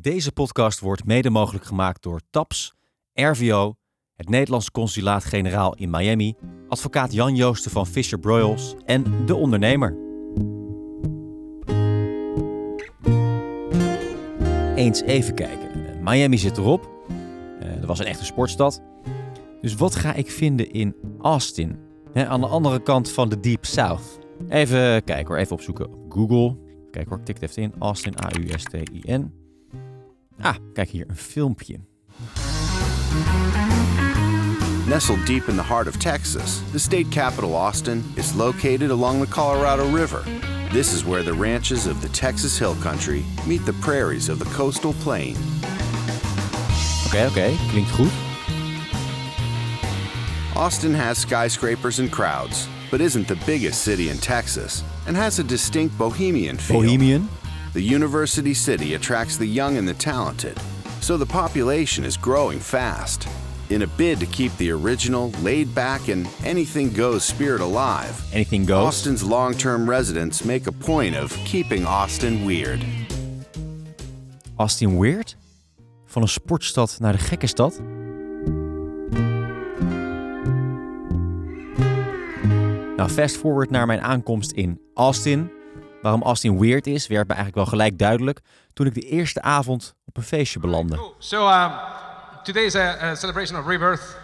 Deze podcast wordt mede mogelijk gemaakt door TAPS, RVO, het Nederlands Consulaat-Generaal in Miami, advocaat Jan Joosten van Fisher Broyles en De Ondernemer. Eens even kijken. Miami zit erop. Uh, dat was een echte sportstad. Dus wat ga ik vinden in Austin? aan de andere kant van de Deep South. Even kijken hoor, even opzoeken op Google. Kijk hoor, ik tik het even in. Austin, A-U-S-T-I-N. Ah, kijk hier, een filmpje. Nestled deep in the heart of Texas, the state capital Austin is located along the Colorado River. This is where the ranches of the Texas Hill Country meet the prairies of the coastal plain. Oké, oké, klinkt goed. Austin has skyscrapers and crowds, but isn't the biggest city in Texas and has a distinct bohemian feel. Bohemian? The university city attracts the young and the talented, so the population is growing fast. In a bid to keep the original, laid back, and anything goes spirit alive, Anything goes? Austin's long term residents make a point of keeping Austin weird. Austin Weird? Van een sportstad naar de gekke stad? Nou, fast forward naar mijn aankomst in Austin. Waarom Austin weird is, werd me eigenlijk wel gelijk duidelijk toen ik de eerste avond op een feestje belandde. Cool. So um, today is a, a celebration of rebirth.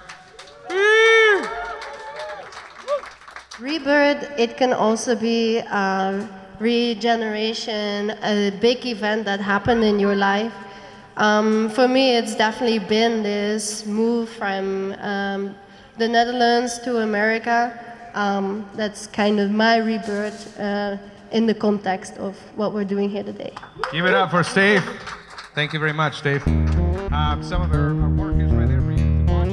Rebirth, it can also be um, regeneration, a big event that happened in your life. Um, for me, it's definitely been this move from um, the Netherlands to America. Um, that's kind of my rebirth uh, in the context of what we're doing here today. Give it up for Steve. Thank you very much, Steve. Um, some of our, our work is right there for you to watch.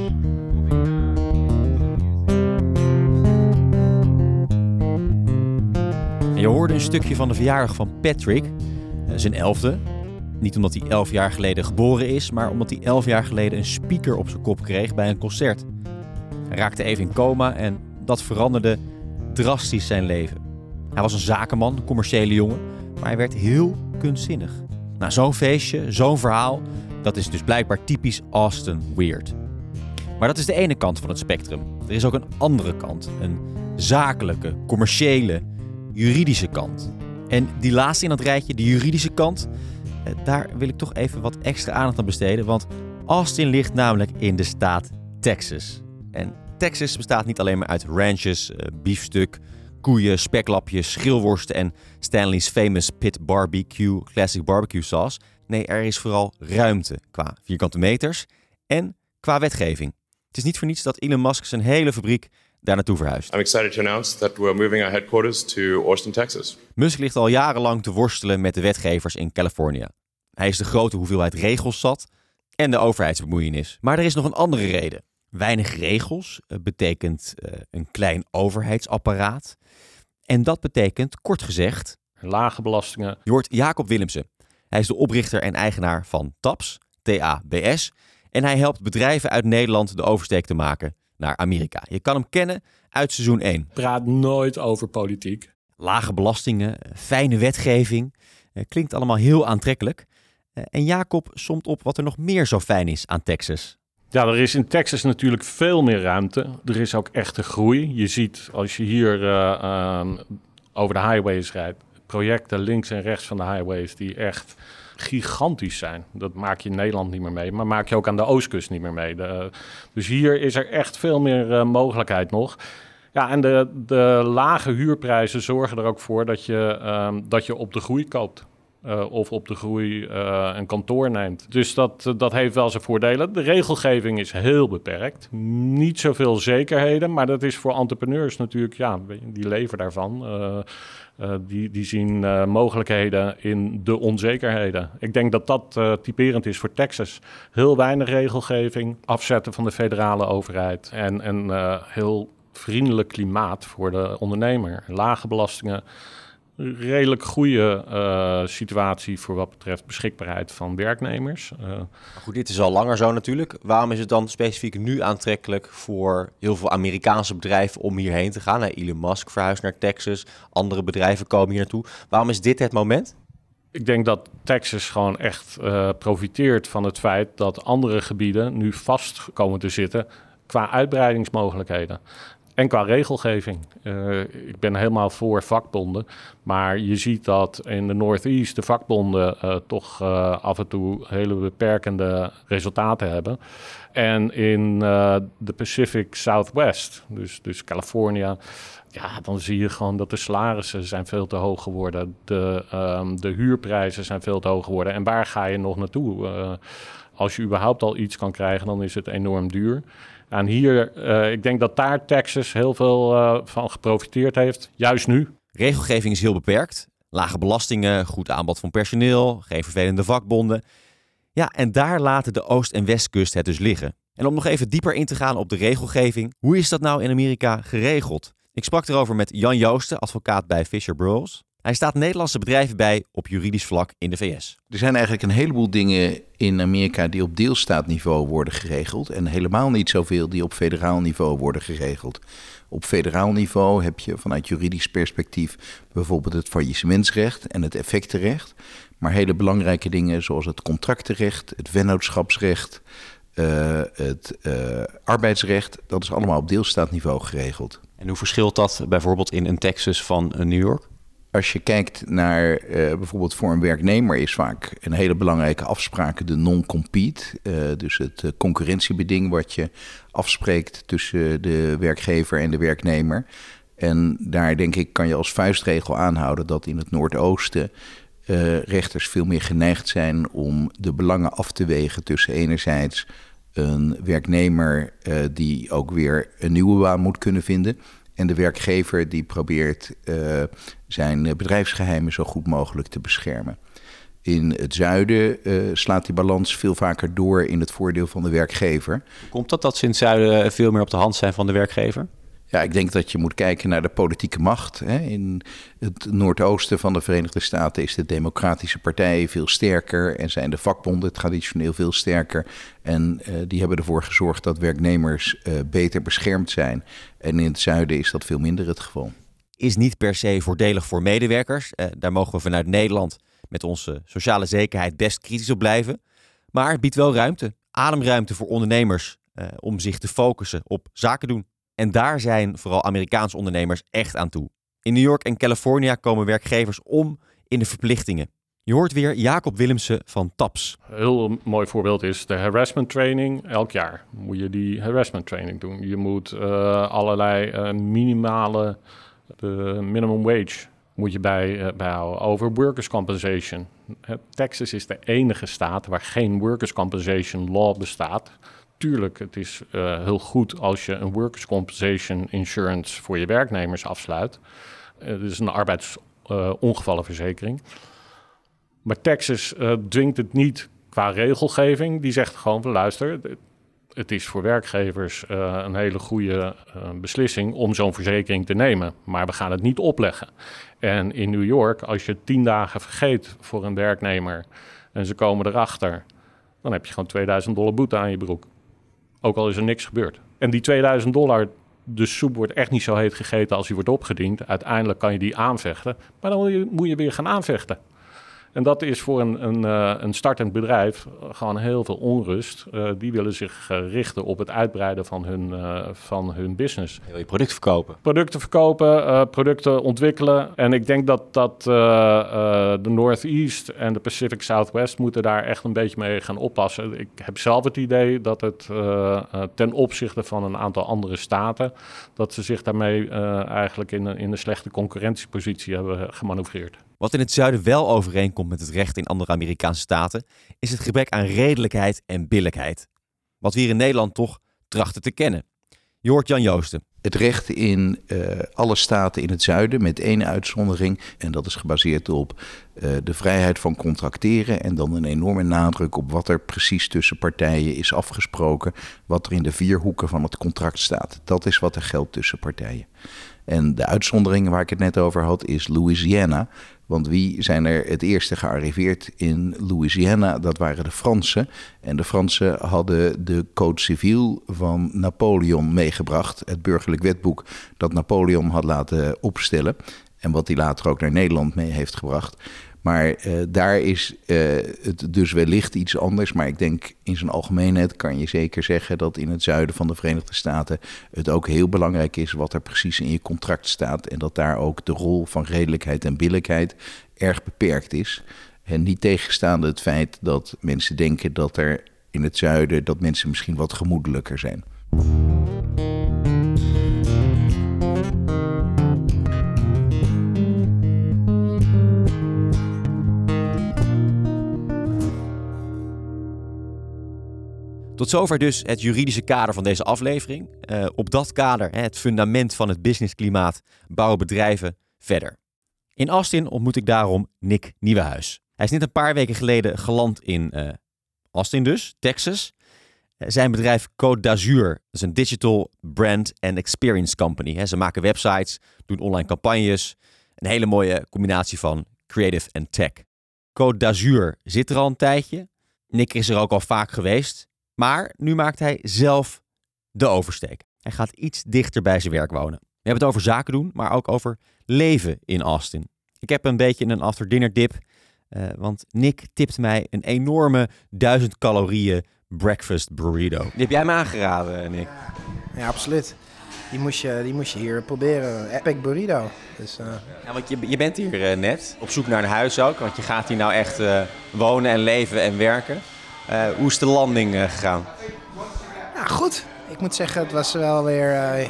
En je hoorde een stukje van de verjaardag van Patrick, eh, zijn elfde. Niet omdat hij elf jaar geleden geboren is, maar omdat hij elf jaar geleden een speaker op zijn kop kreeg bij een concert. Hij raakte even in coma en dat veranderde drastisch zijn leven. Hij was een zakenman, een commerciële jongen, maar hij werd heel kunstzinnig. Nou, zo'n feestje, zo'n verhaal, dat is dus blijkbaar typisch Austin Weird. Maar dat is de ene kant van het spectrum. Er is ook een andere kant, een zakelijke, commerciële, juridische kant. En die laatste in dat rijtje, de juridische kant, eh, daar wil ik toch even wat extra aandacht aan besteden, want Austin ligt namelijk in de staat Texas. En Texas bestaat niet alleen maar uit ranches, eh, biefstuk, koeien, speklapjes, schilworsten en Stanley's famous pit barbecue classic barbecue sauce. Nee, er is vooral ruimte qua vierkante meters en qua wetgeving. Het is niet voor niets dat Elon Musk zijn hele fabriek daar naartoe verhuist. I'm excited to announce that we're moving our headquarters to Austin, Texas. Musk ligt al jarenlang te worstelen met de wetgevers in Californië. Hij is de grote hoeveelheid regels zat en de overheidsbemoeienis. Maar er is nog een andere reden. Weinig regels eh, betekent eh, een klein overheidsapparaat. En dat betekent, kort gezegd, Lage belastingen. je hoort Jacob Willemsen. Hij is de oprichter en eigenaar van TAPS, T-A-B-S. En hij helpt bedrijven uit Nederland de oversteek te maken naar Amerika. Je kan hem kennen uit seizoen 1. Praat nooit over politiek. Lage belastingen, fijne wetgeving. Eh, Klinkt allemaal heel aantrekkelijk. Eh, En Jacob somt op wat er nog meer zo fijn is aan Texas. Ja, er is in Texas natuurlijk veel meer ruimte. Er is ook echte groei. Je ziet als je hier eh, ehm, over de highways rijdt, projecten links en rechts van de highways die echt gigantisch zijn. Dat maak je in Nederland niet meer mee, maar maak je ook aan de oostkust niet meer mee. De- dus hier is er echt veel meer eh, mogelijkheid nog. Ja, en de, de lage huurprijzen zorgen er ook voor dat je, ehm, dat je op de groei koopt. Eh, of op de groei eh, een kantoor neemt. Dus dat, eh, dat heeft wel zijn voordelen. De regelgeving is heel beperkt. Niet zoveel zekerheden, maar dat is voor entrepreneurs natuurlijk, ja, die leven daarvan. Die, die zien mogelijkheden in de onzekerheden. Ik denk dat dat typerend is voor Texas. Heel weinig regelgeving, afzetten van de federale overheid en een heel vriendelijk klimaat voor de ondernemer. Lage belastingen, redelijk goede eh, situatie voor wat betreft beschikbaarheid van werknemers. Eh, goed, dit is al langer zo natuurlijk. Waarom is het dan specifiek nu aantrekkelijk voor heel veel Amerikaanse bedrijven om hierheen te gaan? Nou, Elon Musk verhuist naar Texas, andere bedrijven komen hier naartoe. Waarom is dit het moment? Ik denk dat Texas gewoon echt uh, profiteert van het feit dat andere gebieden nu vast komen te zitten qua uitbreidingsmogelijkheden. En qua regelgeving. Uh, ik ben helemaal voor vakbonden. Maar je ziet dat in de Northeast de vakbonden uh, toch uh, af en toe hele beperkende resultaten hebben. En in de Pacific Southwest, dus, dus California, ja, dan zie je gewoon dat de salarissen zijn veel te hoog geworden. De, um, de huurprijzen zijn veel te hoog geworden. En waar ga je nog naartoe? als je überhaupt al iets kan krijgen, dan is het enorm duur. En hier, uh, ik denk dat daar Texas heel veel uh, van geprofiteerd heeft, juist nu. Regelgeving is heel beperkt. Lage belastingen, goed aanbod van personeel, geen vervelende vakbonden. Ja, en daar laten de Oost- en Westkust het dus liggen. En om nog even dieper in te gaan op de regelgeving, hoe is dat nou in Amerika geregeld? Ik sprak erover met Jan Joosten, advocaat bij Fisher Bros. Hij staat Nederlandse bedrijven bij op juridisch vlak in de VS. Er zijn eigenlijk een heleboel dingen in Amerika die op deelstaatniveau worden geregeld. En helemaal niet zoveel die op federaal niveau worden geregeld. Op federaal niveau heb je vanuit juridisch perspectief bijvoorbeeld het faillissementsrecht en het effectenrecht. Maar hele belangrijke dingen zoals het contractenrecht, het vennootschapsrecht, uh, het uh, arbeidsrecht, dat is allemaal op deelstaatniveau geregeld. En hoe verschilt dat bijvoorbeeld in een Texas van New York? Als je kijkt naar uh, bijvoorbeeld voor een werknemer is vaak een hele belangrijke afspraak de non-compete. Uh, dus het uh, concurrentiebeding wat je afspreekt tussen de werkgever en de werknemer. En daar denk ik kan je als vuistregel aanhouden dat in het Noordoosten rechters veel meer geneigd zijn om de belangen af te wegen tussen enerzijds een werknemer die ook weer een nieuwe baan moet kunnen vinden en de werkgever die probeert zijn bedrijfsgeheimen zo goed mogelijk te beschermen. In het zuiden uh, slaat die balans veel vaker door in het voordeel van de werkgever. Komt dat dat ze in het zuiden veel meer op de hand zijn van de werkgever? Ja, ik denk dat je moet kijken naar de politieke macht. Hè. In het noordoosten van de Verenigde Staten is de Democratische Partij veel sterker en zijn de vakbonden traditioneel veel sterker. En die hebben ervoor gezorgd dat werknemers beter beschermd zijn. En in het zuiden is dat veel minder het geval. Is niet per se voordelig voor medewerkers. Uh, daar mogen we vanuit Nederland met onze sociale zekerheid best kritisch op blijven. Maar het biedt wel ruimte, ademruimte voor ondernemers om zich te focussen op zaken doen. En daar zijn vooral Amerikaanse ondernemers echt aan toe. In New York en California komen werkgevers om in de verplichtingen. Je hoort weer Jacob Willemsen van TAPS. Een heel mooi voorbeeld is de harassment training. Elk jaar moet je die harassment training doen. Je moet uh, allerlei minimale uh, minimum wage moet je bij, bijhouden. Over workers' compensation. Texas is de enige staat waar geen workers' compensation law bestaat tuurlijk, het is uh, heel goed als je een workers' compensation insurance voor je werknemers afsluit. Uh, is een arbeidsongevallenverzekering. Maar Texas dwingt het niet qua regelgeving. Die zegt gewoon luister, het is voor werkgevers een hele goede beslissing om zo'n verzekering te nemen. Maar we gaan het niet opleggen. En in New York, als je tien dagen vergeet voor een werknemer en ze komen erachter, dan heb je gewoon 2000 dollar boete aan je broek. Ook al is er niks gebeurd. En die 2000 dollar, de soep wordt echt niet zo heet gegeten als die wordt opgediend. Uiteindelijk kan je die aanvechten, maar dan moet je weer gaan aanvechten. En dat is voor een, een, uh, een startend bedrijf gewoon heel veel onrust. Uh, die willen zich uh, richten op het uitbreiden van hun, van hun business. Wil je producten verkopen? Producten verkopen, producten ontwikkelen. En ik denk dat, dat de Northeast en de Pacific Southwest moeten daar echt een beetje mee gaan oppassen. Ik heb zelf het idee dat het ten opzichte van een aantal andere staten... dat ze zich daarmee eigenlijk in, in een slechte concurrentiepositie hebben gemanoeuvreerd. Wat in het zuiden wel overeenkomt met het recht in andere Amerikaanse staten, is het gebrek aan redelijkheid en billijkheid. Wat we hier in Nederland toch trachten te kennen. Je hoort Jan Joosten. Het recht in uh, alle staten in het zuiden, met één uitzondering. En dat is gebaseerd op uh, de vrijheid van contracteren. En dan een enorme nadruk op wat er precies tussen partijen is afgesproken. Wat er in de vier hoeken van het contract staat. Dat is wat er geldt tussen partijen. En de uitzondering waar ik het net over had is Louisiana. Want wie zijn er het eerste gearriveerd in Louisiana? Dat waren de Fransen. En de Fransen hadden de Code Civil van Napoleon meegebracht. Het burgerlijk wetboek dat Napoleon had laten opstellen. En wat hij later ook naar Nederland mee heeft gebracht. Maar eh, daar is eh, het dus wellicht iets anders. Maar ik denk in zijn algemeenheid kan je zeker zeggen dat in het zuiden van de Verenigde Staten het ook heel belangrijk is wat er precies in je contract staat. En dat daar ook de rol van redelijkheid en billijkheid erg beperkt is. En niet tegenstaande het feit dat mensen denken dat er in het zuiden dat mensen misschien wat gemoedelijker zijn. Tot zover dus het juridische kader van deze aflevering. Uh, op dat kader, het fundament van het businessklimaat, bouwen bedrijven verder. In Austin ontmoet ik daarom Nick Nieuwenhuis. Hij is net een paar weken geleden geland in uh, Austin dus, Texas. Uh, zijn bedrijf Code d'Azur is een digital brand and experience company. Ze maken websites, doen online campagnes. Een hele mooie combinatie van creative en tech. Code d'Azur zit er al een tijdje. Nick is er ook al vaak geweest. Maar nu maakt hij zelf de oversteek. Hij gaat iets dichter bij zijn werk wonen. We hebben het over zaken doen, maar ook over leven in Austin. Ik heb een beetje een after dinner dip, uh, want Nick tipt mij een enorme 1000 calorieën breakfast burrito. Die heb jij me aangeraden, Nick. Ja, absoluut. Die moest je, die moest je hier proberen. Epic burrito. Dus, uh... ja, want je, je bent hier uh, net op zoek naar een huis ook, want je gaat hier nou echt wonen en leven en werken. Uh, hoe is de landing uh, gegaan? Ja, goed. Ik moet zeggen, het was wel weer. Uh,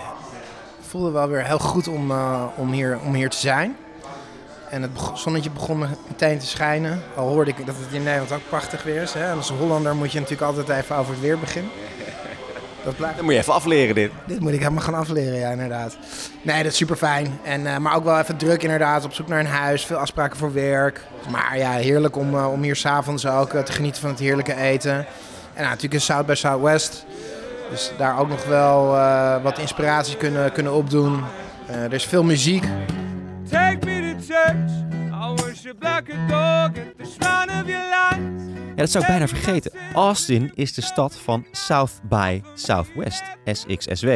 voelde wel weer heel goed om, om, hier, om hier te zijn. En het zonnetje begon meteen te schijnen. Al hoorde ik dat het in Nederland ook prachtig weer is. Hè? En als Hollander moet je natuurlijk altijd even over het weer beginnen. Dat blijft... Dat moet je even afleren, dit. Dit moet ik helemaal gaan afleren, ja, inderdaad. Nee, dat is super fijn. En, uh, maar ook wel even druk, inderdaad. Op zoek naar een huis, veel afspraken voor werk. Maar ja, heerlijk om, uh, om hier s'avonds ook uh, te genieten van het heerlijke eten. En nou, natuurlijk in South by Southwest. Dus daar ook nog wel wat inspiratie kunnen, kunnen opdoen. er is veel muziek. Take me to church. I worship like a dog at the shrine of your light. Ja, dat zou ik bijna vergeten. Austin is de stad van South by Southwest, SXSW.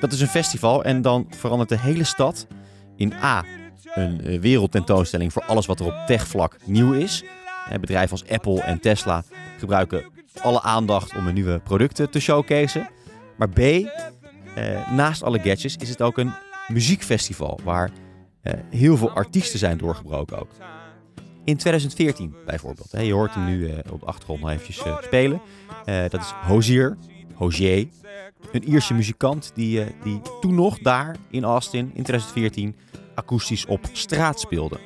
Dat is een festival en dan verandert de hele stad in A. Een wereldtentoonstelling voor alles wat er op techvlak nieuw is. Bedrijven als Apple en Tesla gebruiken alle aandacht om hun nieuwe producten te showcaseen. Maar B, eh, naast alle gadgets is het ook een muziekfestival waar eh, heel veel artiesten zijn doorgebroken ook. In 2014 bijvoorbeeld. Je hoort hem nu eh, op de achtergrond nog eventjes eh, spelen. Eh, dat is Hozier, Hozier. Een Ierse muzikant die, die toen nog daar in Austin in 2014 akoestisch op straat speelde.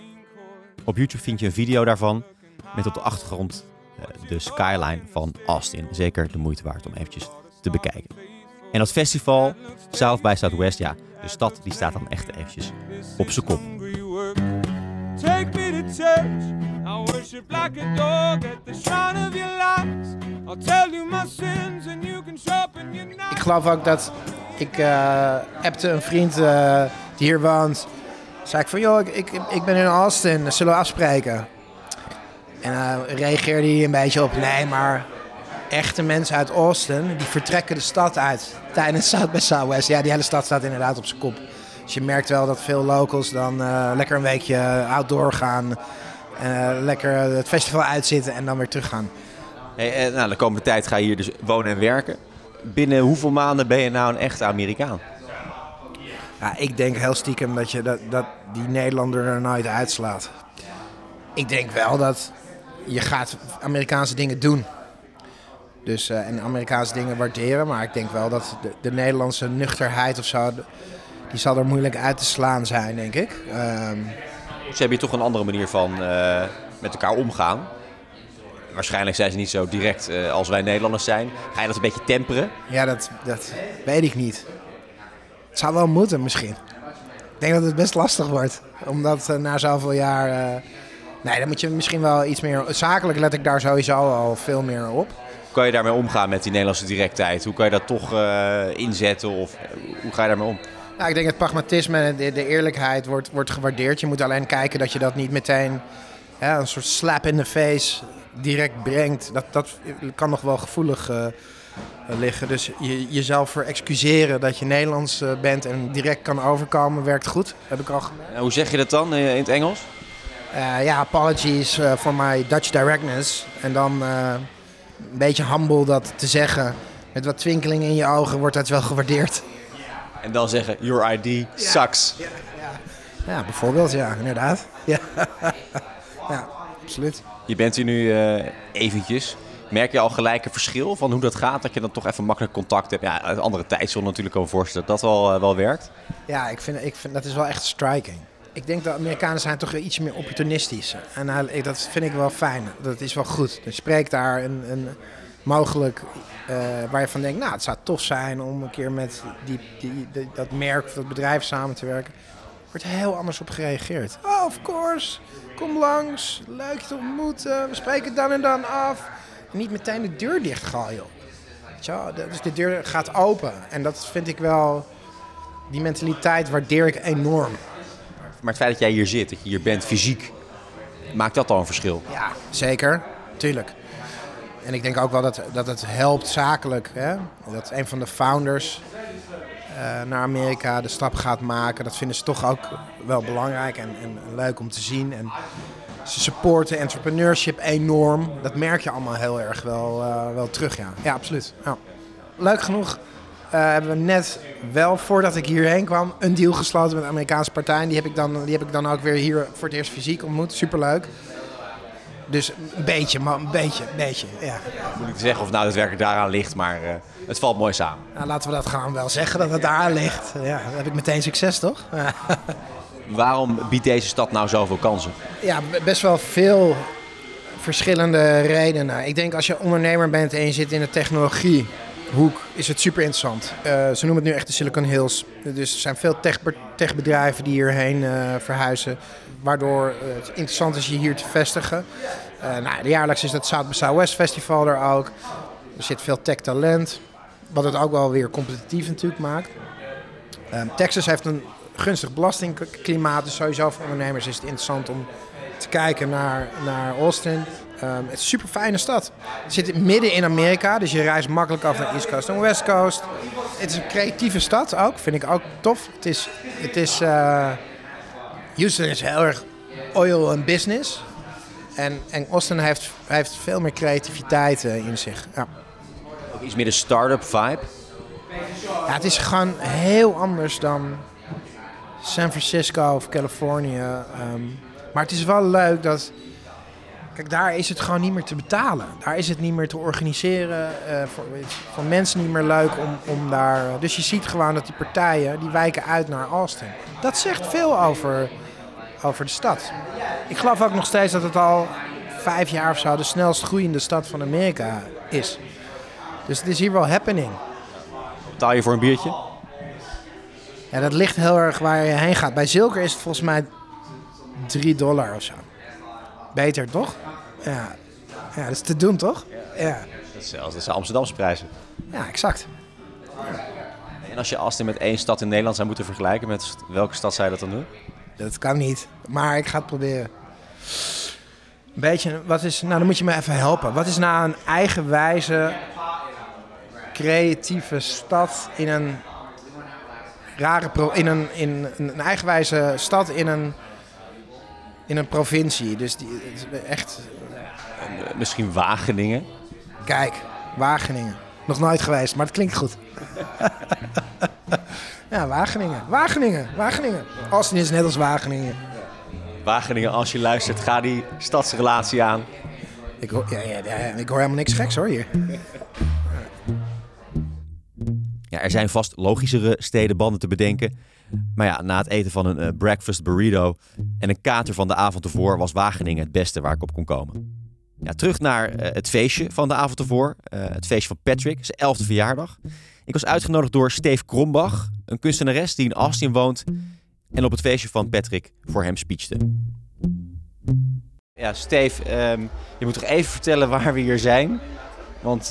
Op YouTube vind je een video daarvan met op de achtergrond de skyline van Austin. Zeker de moeite waard om eventjes te bekijken. En dat festival, South by Southwest, ja, de stad die staat dan echt eventjes op zijn kop. Church. I worship like a dog at the shrine of your lies. I'll tell you my sins and you can your. Ik geloof ook dat ik uh, appte een vriend uh, die hier woont. Zei ik van, joh, ik, ik, ik ben in Austin, zullen we afspreken? En uh, reageerde hij een beetje op, nee, maar echte mensen uit Austin, die vertrekken de stad uit tijdens South by Southwest. Ja, die hele stad staat inderdaad op zijn kop. Dus je merkt wel dat veel locals dan uh, lekker een weekje outdoor gaan. Uh, lekker het festival uitzitten en dan weer teruggaan. Hey, nou, de komende tijd ga je hier dus wonen en werken. Binnen hoeveel maanden ben je nou een echte Amerikaan? Ja, ik denk heel stiekem dat, je, dat, dat die Nederlander er nooit uitslaat. Ik denk wel dat je gaat Amerikaanse dingen doen. Dus, uh, en Amerikaanse dingen waarderen. Maar ik denk wel dat de, de Nederlandse nuchterheid of zo die zal er moeilijk uit te slaan zijn, denk ik. Um, dus heb je toch een andere manier van uh, met elkaar omgaan. Waarschijnlijk zijn ze niet zo direct uh, als wij Nederlanders zijn. Ga je dat een beetje temperen? Ja, dat, dat weet ik niet. Het zou wel moeten misschien. Ik denk dat het best lastig wordt. Omdat uh, na zoveel jaar... nee, dan moet je misschien wel iets meer... Zakelijk let ik daar sowieso al veel meer op. Hoe kan je daarmee omgaan met die Nederlandse directheid? Hoe kan je dat toch inzetten? Of hoe ga je daarmee om? Nou, ik denk het pragmatisme en de, de, eerlijkheid wordt, wordt gewaardeerd. Je moet alleen kijken dat je dat niet meteen een soort slap in de face direct brengt. Dat, dat kan nog wel gevoelig uh, liggen. Dus je, jezelf voor excuseren dat je Nederlands uh, bent en direct kan overkomen, werkt goed. Heb ik al. Hoe zeg je dat dan in het Engels? Eh, ja, apologies for my Dutch directness. En dan een beetje humble dat te zeggen. Met wat twinkeling in je ogen wordt dat wel gewaardeerd. En dan zeggen, your ID sucks. Ja, ja, ja. bijvoorbeeld, ja, inderdaad. Ja, ja absoluut. Je bent hier nu uh, eventjes. Merk je al gelijk een verschil van hoe dat gaat? Dat je dan toch even makkelijk contact hebt? Ja, uit andere tijdzone natuurlijk kan voorstellen dat dat wel, wel werkt. Ja, ik vind, ik vind dat is wel echt striking. Ik denk dat Amerikanen zijn toch iets meer opportunistisch. En uh, dat vind ik wel fijn. Dat is wel goed. Er spreekt daar een, een mogelijk uh, waar je van denkt, nou, het zou tof zijn om een keer met die, die, die, dat merk of dat bedrijf samen te werken. Er wordt heel anders op gereageerd. Oh, of course. Kom langs. Leuk je te ontmoeten. We spreken dan en dan af. En niet meteen de deur dichtgooien. Weet Dus de deur gaat open. En dat vind ik wel... Die mentaliteit waardeer ik enorm. Maar het feit dat jij hier zit, dat je hier bent fysiek, maakt dat al een verschil? Ja, zeker. Tuurlijk. En ik denk ook wel dat, dat het helpt zakelijk. Hè? Dat een van de founders uh, naar Amerika de stap gaat maken. Dat vinden ze toch ook wel belangrijk en, en leuk om te zien. En ze supporten entrepreneurship enorm. Dat merk je allemaal heel erg wel, uh, wel terug, ja. Ja, absoluut. Ja. Leuk genoeg uh, hebben we net wel, voordat ik hierheen kwam, een deal gesloten met de Amerikaanse partij. En die heb ik dan, die heb ik dan ook weer hier voor het eerst fysiek ontmoet. Superleuk. Dus een beetje, maar een beetje, een beetje, ja. Moet ik zeggen of nou het werk daaraan ligt, maar uh, het valt mooi samen. Nou, laten we dat gewoon wel zeggen, dat het daaraan ligt. Ja, dan heb ik meteen succes, toch? Waarom biedt deze stad nou zoveel kansen? Ja, best wel veel verschillende redenen. Ik denk als je ondernemer bent en je zit in de technologie hoek is het super interessant. Uh, ze noemen het nu echt de Silicon Hills. Dus er zijn veel tech, techbedrijven die hierheen uh, verhuizen. Waardoor het interessant is je hier te vestigen. Nou, jaarlijks is het South by Southwest Festival er ook. Er zit veel tech talent. Wat het ook wel weer competitief natuurlijk maakt. Texas heeft een gunstig belastingklimaat. Dus sowieso voor ondernemers is het interessant om te kijken naar, naar Austin. Um, het is een super fijne stad. Het zit midden in Amerika, dus je reist makkelijk af naar East Coast en West Coast. Het is een creatieve stad ook, vind ik ook tof. Het is, het is uh, Houston is heel erg oil en business. En, en Austin heeft, heeft veel meer creativiteit uh, in zich. Ja. Ook iets meer de start-up vibe? Ja, het is gewoon heel anders dan San Francisco of Californië. Um, maar het is wel leuk dat Kijk, daar is het gewoon niet meer te betalen. Daar is het niet meer te organiseren. Uh, voor, voor, mensen niet meer leuk om, om daar. Dus je ziet gewoon dat die partijen die wijken uit naar Austin. Dat zegt veel over, over de stad. Ik geloof ook nog steeds dat het al vijf jaar of zo de snelst groeiende stad van Amerika is. Dus het is hier wel happening. Betaal je voor een biertje? Ja, dat ligt heel erg waar je heen gaat. Bij Zilker is het volgens mij 3 dollar of zo. Beter, toch? Ja. ja, dat is te doen, toch? Ja. Dat is, dat zijn Amsterdamse prijzen. Ja, exact. En als je Austin met één stad in Nederland zou moeten vergelijken, met welke stad zou je dat dan doen? Dat kan niet, maar ik ga het proberen. Een beetje, wat is, nou dan moet je me even helpen. Wat is nou een eigenwijze, creatieve stad in een rare, pro, in een, in een eigenwijze stad in een in een provincie. Dus die, echt... Misschien Wageningen? Kijk, Wageningen. Nog nooit geweest, maar het klinkt goed. ja, Wageningen. Wageningen, Wageningen. Austin is net als Wageningen. Wageningen, als je luistert, ga die stadsrelatie aan. Ik hoor, ja, ja, ja, ik hoor helemaal niks geks hoor hier. Ja, er zijn vast logischere stedenbanden te bedenken. Maar ja, na het eten van een uh, breakfast burrito en een kater van de avond ervoor was Wageningen het beste waar ik op kon komen. Ja, terug naar uh, het feestje van de avond ervoor. Uh, het feestje van Patrick, zijn elfde verjaardag. Ik was uitgenodigd door Steve Krombach, een kunstenares die in Austin woont. En op het feestje van Patrick voor hem speechte. Ja, Steve, um, je moet toch even vertellen waar we hier zijn? Want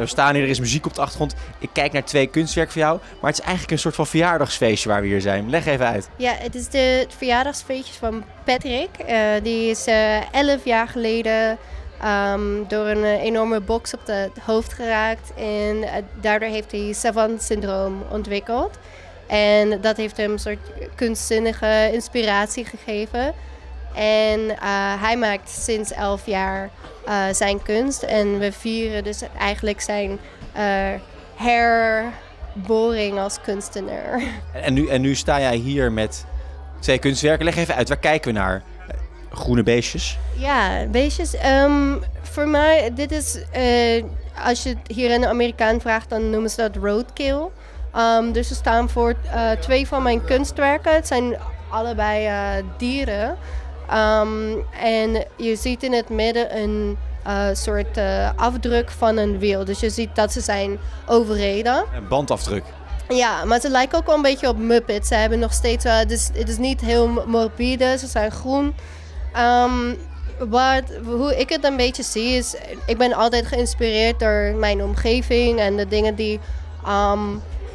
we staan hier, er is muziek op de achtergrond. Ik kijk naar twee kunstwerken van jou. Maar het is eigenlijk een soort van verjaardagsfeestje waar we hier zijn. Leg even uit. Ja, het is de, het verjaardagsfeestje van Patrick. Uh, die is uh, elf jaar geleden um, door een enorme box op het hoofd geraakt. En daardoor heeft hij savant-syndroom ontwikkeld. En dat heeft hem een soort kunstzinnige inspiratie gegeven. En eh, hij maakt sinds elf jaar eh, zijn kunst. En we vieren dus eigenlijk zijn eh, herboring als kunstenaar. En nu, en nu sta jij hier met twee kunstwerken. Leg even uit, waar kijken we naar? Groene beestjes. Ja, beestjes. ehm, voor mij, dit is, als je het hier in de Amerikaan vraagt, dan noemen ze dat roadkill. Ehm, dus ze staan voor twee van mijn kunstwerken. Het zijn allebei dieren. Ehm, en je ziet in het midden een eh, soort eh, afdruk van een wiel. Dus je ziet dat ze zijn overreden. Een bandafdruk. Ja, maar ze lijken ook wel een beetje op Muppets. Ze hebben nog steeds, het, is, het is niet heel morbide, ze zijn groen. Ehm, wat, hoe ik het een beetje zie is, ik ben altijd geïnspireerd door mijn omgeving en de dingen die ehm,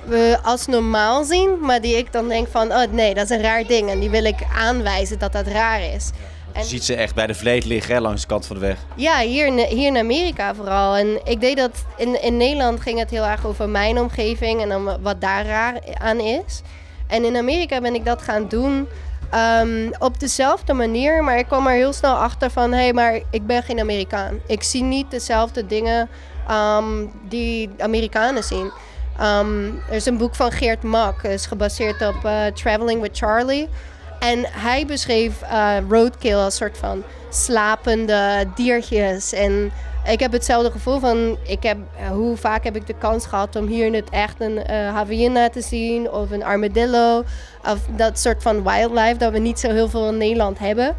we als normaal zien, maar die ik dan denk van, oh nee, dat is een raar ding en die wil ik aanwijzen dat dat raar is. Je ziet ze echt bij de vleet liggen hè, langs de kant van de weg. Ja, hier in, hier in Amerika vooral. En ik deed dat in, in Nederland ging het heel erg over mijn omgeving en dan wat daar raar aan is. En in Amerika ben ik dat gaan doen ehm, op dezelfde manier, maar ik kwam er heel snel achter van hé, hey, maar ik ben geen Amerikaan. Ik zie niet dezelfde dingen ehm, die Amerikanen zien. Ehm, er is een boek van Geert Mak, is gebaseerd op eh, Traveling with Charlie. En hij beschreef eh, roadkill als soort van slapende diertjes. En ik heb hetzelfde gevoel van, ik heb, eh, hoe vaak heb ik de kans gehad om hier in het echt een hyena te zien of een armadillo. Of dat soort van wildlife dat we niet zo heel veel in Nederland hebben.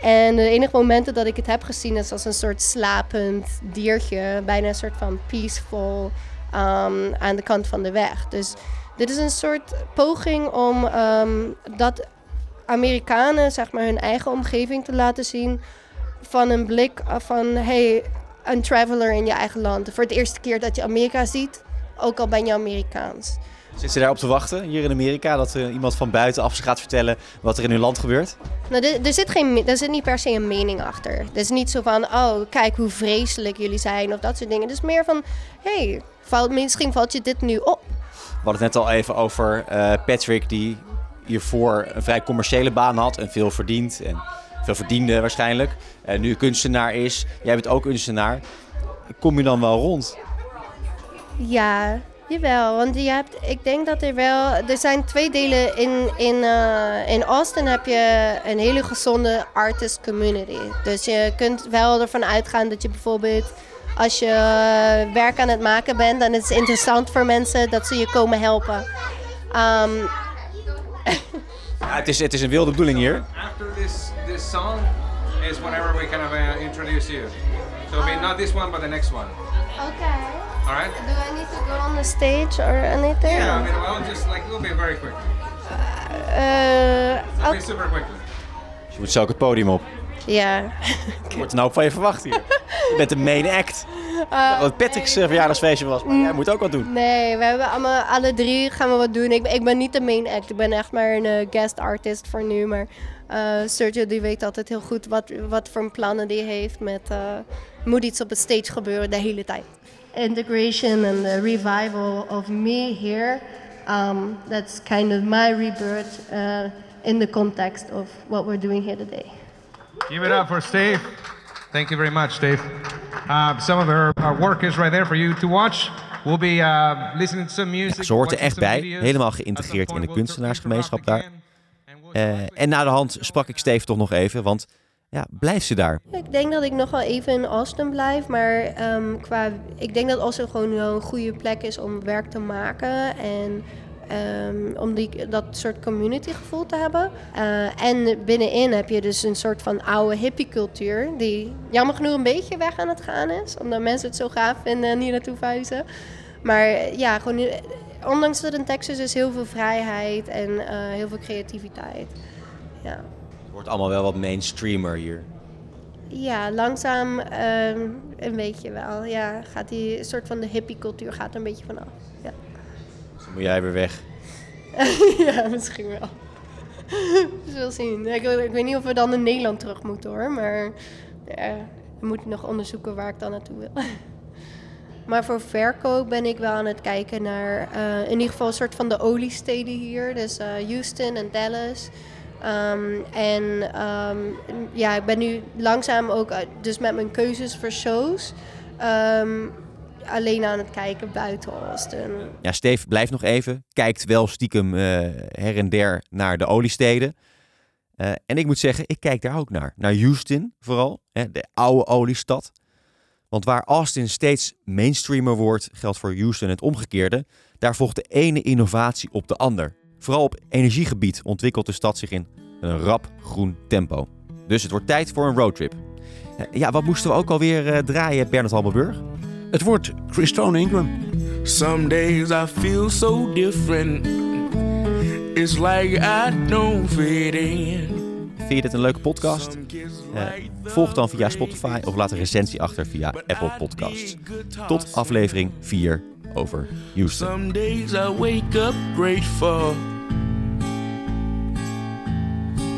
En de enige momenten dat ik het heb gezien is als een soort slapend diertje. Bijna een soort van peaceful um, aan de kant van de weg. Dus dit is een soort poging om um, dat Amerikanen zeg maar, hun eigen omgeving te laten zien van een blik van hey, een traveler in je eigen land. Voor het eerste keer dat je Amerika ziet, ook al ben je Amerikaans. Zit ze daarop te wachten hier in Amerika? Dat er iemand van buitenaf ze gaat vertellen wat er in hun land gebeurt? Nou, er, er, zit geen, er zit niet per se een mening achter. Het is niet zo van, oh, kijk hoe vreselijk jullie zijn of dat soort dingen. Het is meer van, hey, valt, misschien valt je dit nu op. We hadden het net al even over uh, Patrick die hiervoor een vrij commerciële baan had en veel verdient. En veel verdiende waarschijnlijk. En nu kunstenaar is. Jij bent ook kunstenaar. Kom je dan wel rond? Ja, jawel. Want je hebt, ik denk dat er wel... Er zijn twee delen. In, in, uh, in Austin heb je een hele gezonde artist community. Dus je kunt wel ervan uitgaan dat je bijvoorbeeld... Als je werk aan het maken bent, dan is het interessant voor mensen dat ze je komen helpen. Um, ja, het, is, het is een wilde bedoeling hier. After this, this song is whenever we kind of uh, introduce you. So it'll be not this one, but the next one. Okay. All right? Do I need to go on the stage or anything? Yeah, I mean, well, just like, it'll be very quick. Uh, It'll be super quickly. Dus je moet zo ook het podium op. Ja. Wat wordt er nou van je verwacht hier? Je bent de main act. Uh, wat Patrick's nee. verjaardagsfeestje was, maar jij moet ook wat doen. Nee, we hebben allemaal, alle drie gaan we wat doen. Ik, ik ben niet de main act, ik ben echt maar een uh, guest artist voor nu. Maar uh, Sergio die weet altijd heel goed wat, wat voor plannen die heeft met... moet iets op het stage gebeuren de hele tijd. Integration and the revival of me here, um, that's kind of my rebirth in the context of what we're doing here today. Give it up for Steve. Thank you very much, Steve. Uh, some of our, our, work is right there for you to watch. We'll be uh, listening to some music. Ja, ze hoort er echt bij, helemaal geïntegreerd in de kunstenaarsgemeenschap daar. Uh, en na de hand sprak ik Steve toch nog even, want ja, blijft ze daar? Ik denk dat ik nog wel even in Austin blijf, maar um, qua, ik denk dat Austin gewoon wel een goede plek is om werk te maken en Um, om die, dat soort community gevoel te hebben. Uh, en binnenin heb je dus een soort van oude hippie cultuur. Die jammer genoeg een beetje weg aan het gaan is. Omdat mensen het zo gaaf vinden en hier naartoe vuizen. Maar ja, gewoon, ondanks dat in Texas is heel veel vrijheid en uh, heel veel creativiteit. Ja. Wordt allemaal wel wat mainstreamer hier. Ja, langzaam um, een beetje wel. Ja, gaat die soort van de hippie cultuur gaat er een beetje vanaf. Ja. Dus moet jij weer weg. ja, misschien wel. We zullen zien. Ik, ik, weet niet of we dan in Nederland terug moeten hoor. Maar ja, we moeten nog onderzoeken waar ik dan naartoe wil. Maar voor verkoop ben ik wel aan het kijken naar uh, in ieder geval een soort van de oliesteden hier. Dus uh, Houston en Dallas. Ehm, en ehm, ja, ik ben nu langzaam ook uh, dus met mijn keuzes voor shows ehm, alleen aan het kijken buiten Austin. Ja, Steve blijft nog even. Kijkt wel stiekem uh, her en der naar de oliesteden. Uh, en ik moet zeggen, ik kijk daar ook naar. Naar Houston vooral, hè, de oude oliestad. Want waar Austin steeds mainstreamer wordt, geldt voor Houston het omgekeerde. Daar volgt de ene innovatie op de ander. Vooral op energiegebied ontwikkelt de stad zich in een rap groen tempo. Dus het wordt tijd voor een roadtrip. Ja, wat moesten we ook alweer uh, draaien, Bernard Halberburg? Het wordt Christone Ingram. Some days I feel so different. It's like I don't fit in. Vind je dit een leuke podcast? Uh, volg dan via Spotify of laat een recensie achter via Apple Podcasts. Tot aflevering 4 over Houston.